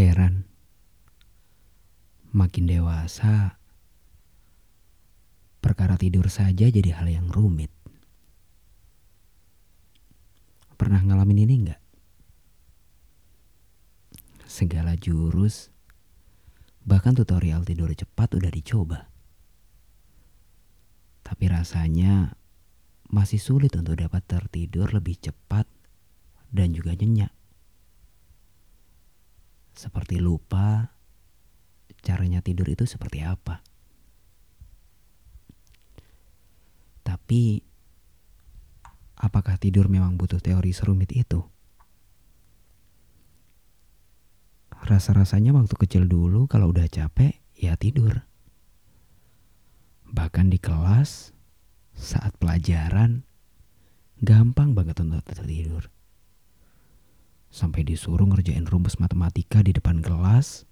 Heran, makin dewasa, perkara tidur saja jadi hal yang rumit. Pernah ngalamin ini enggak? Segala jurus, bahkan tutorial tidur cepat udah dicoba. Tapi rasanya masih sulit untuk dapat tertidur lebih cepat dan juga nyenyak seperti lupa caranya tidur itu seperti apa. Tapi apakah tidur memang butuh teori serumit itu? Rasa-rasanya waktu kecil dulu kalau udah capek ya tidur. Bahkan di kelas saat pelajaran gampang banget untuk tidur sampai disuruh ngerjain rumus matematika di depan kelas,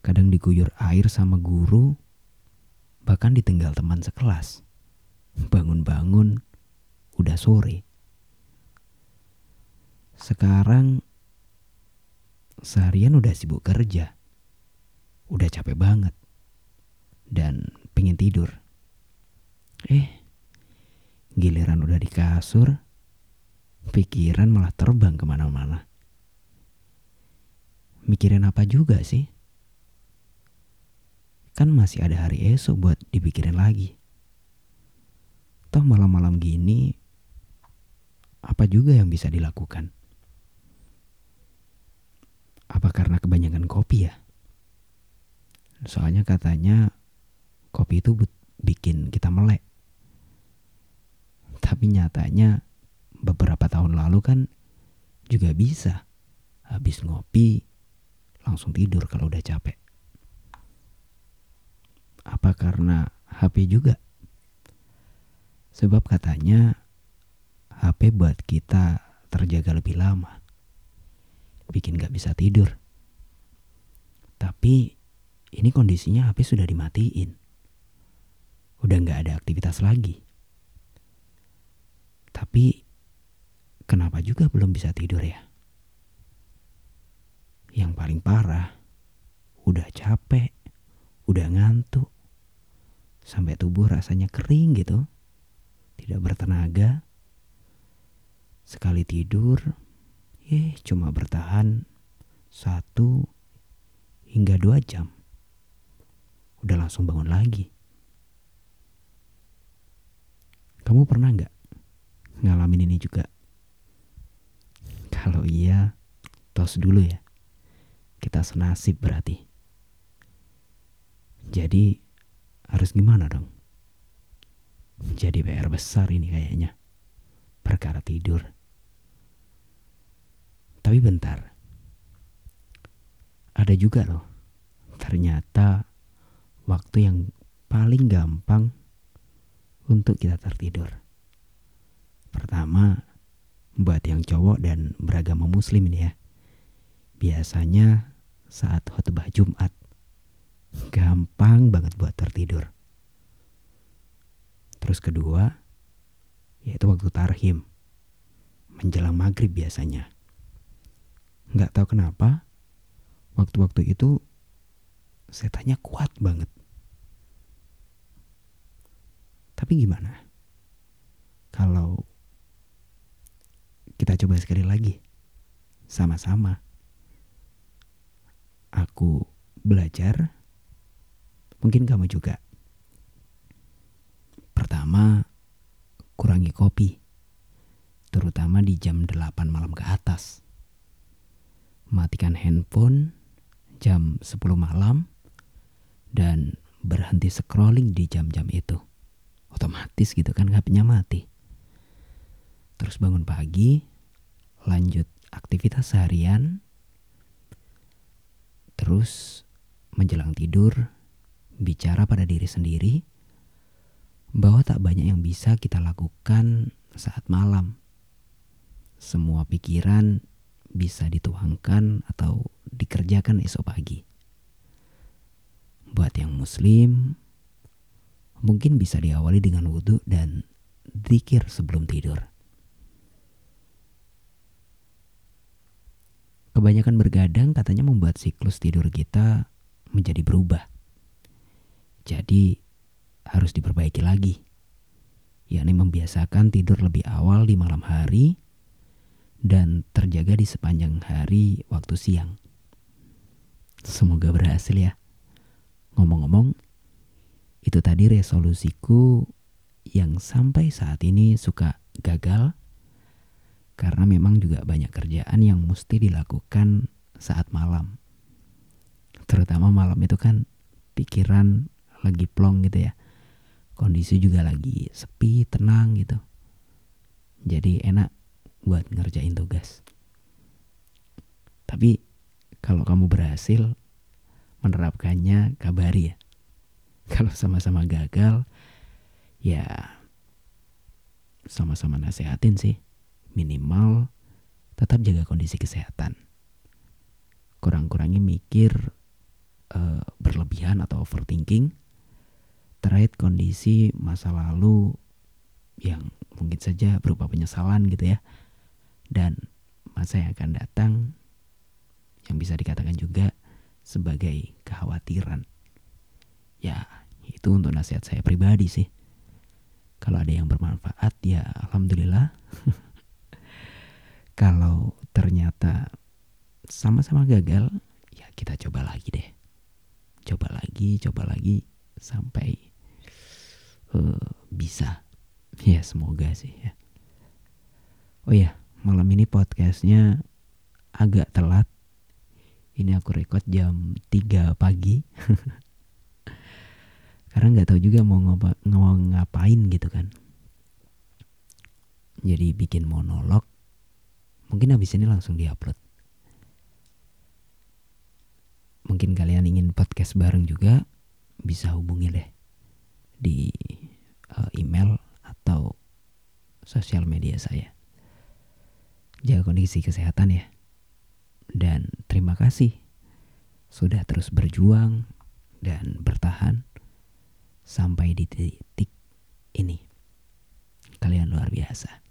kadang diguyur air sama guru, bahkan ditinggal teman sekelas. Bangun-bangun, udah sore. Sekarang seharian udah sibuk kerja, udah capek banget, dan pengen tidur. Eh, giliran udah di kasur, pikiran malah terbang ke mana-mana. Mikirin apa juga sih? Kan masih ada hari esok buat dipikirin lagi. Toh malam-malam gini, apa juga yang bisa dilakukan? Apa karena kebanyakan kopi ya? Soalnya katanya kopi itu bikin kita melek. Tapi nyatanya beberapa tahun lalu kan juga bisa habis ngopi langsung tidur kalau udah capek. Apa karena HP juga? Sebab katanya HP buat kita terjaga lebih lama. Bikin gak bisa tidur. Tapi ini kondisinya HP sudah dimatiin. Udah gak ada aktivitas lagi. Tapi Kenapa juga belum bisa tidur ya? Yang paling parah, udah capek, udah ngantuk, sampai tubuh rasanya kering gitu, tidak bertenaga. Sekali tidur, eh cuma bertahan satu hingga dua jam. Udah langsung bangun lagi. Kamu pernah nggak ngalamin ini juga? Kalau iya, tos dulu ya. Kita senasib berarti. Jadi harus gimana dong? Jadi PR besar ini kayaknya. Perkara tidur. Tapi bentar. Ada juga loh. Ternyata waktu yang paling gampang untuk kita tertidur. Pertama, buat yang cowok dan beragama muslim ini ya. Biasanya saat khutbah Jumat gampang banget buat tertidur. Terus kedua, yaitu waktu tarhim. Menjelang maghrib biasanya. Nggak tahu kenapa, waktu-waktu itu setannya kuat banget. Tapi gimana? Kalau kita coba sekali lagi. Sama-sama. Aku belajar. Mungkin kamu juga. Pertama, kurangi kopi. Terutama di jam 8 malam ke atas. Matikan handphone jam 10 malam dan berhenti scrolling di jam-jam itu. Otomatis gitu kan HP-nya mati. Terus bangun pagi, lanjut aktivitas seharian, terus menjelang tidur, bicara pada diri sendiri bahwa tak banyak yang bisa kita lakukan saat malam. Semua pikiran bisa dituangkan atau dikerjakan esok pagi. Buat yang muslim, mungkin bisa diawali dengan wudhu dan zikir sebelum tidur. Kebanyakan bergadang katanya membuat siklus tidur kita menjadi berubah. Jadi harus diperbaiki lagi. Yakni membiasakan tidur lebih awal di malam hari dan terjaga di sepanjang hari waktu siang. Semoga berhasil ya. Ngomong-ngomong, itu tadi resolusiku yang sampai saat ini suka gagal karena memang juga banyak kerjaan yang mesti dilakukan saat malam. Terutama malam itu kan pikiran lagi plong gitu ya. Kondisi juga lagi sepi, tenang gitu. Jadi enak buat ngerjain tugas. Tapi kalau kamu berhasil menerapkannya kabari ya. Kalau sama-sama gagal ya sama-sama nasehatin sih. Minimal tetap jaga kondisi kesehatan. Kurang-kurangi mikir uh, berlebihan atau overthinking terkait kondisi masa lalu yang mungkin saja berupa penyesalan gitu ya. Dan masa yang akan datang yang bisa dikatakan juga sebagai kekhawatiran. Ya itu untuk nasihat saya pribadi sih. Kalau ada yang bermanfaat ya alhamdulillah kalau ternyata sama-sama gagal ya kita coba lagi deh. Coba lagi coba lagi sampai uh, bisa. Ya semoga sih ya. Oh ya malam ini podcastnya agak telat. Ini aku record jam 3 pagi. Karena nggak tahu juga mau, ngapa, mau ngapain gitu kan. Jadi bikin monolog mungkin habis ini langsung diupload mungkin kalian ingin podcast bareng juga bisa hubungi deh di uh, email atau sosial media saya. Jaga kondisi kesehatan ya. Dan terima kasih sudah terus berjuang dan bertahan sampai di titik ini. Kalian luar biasa.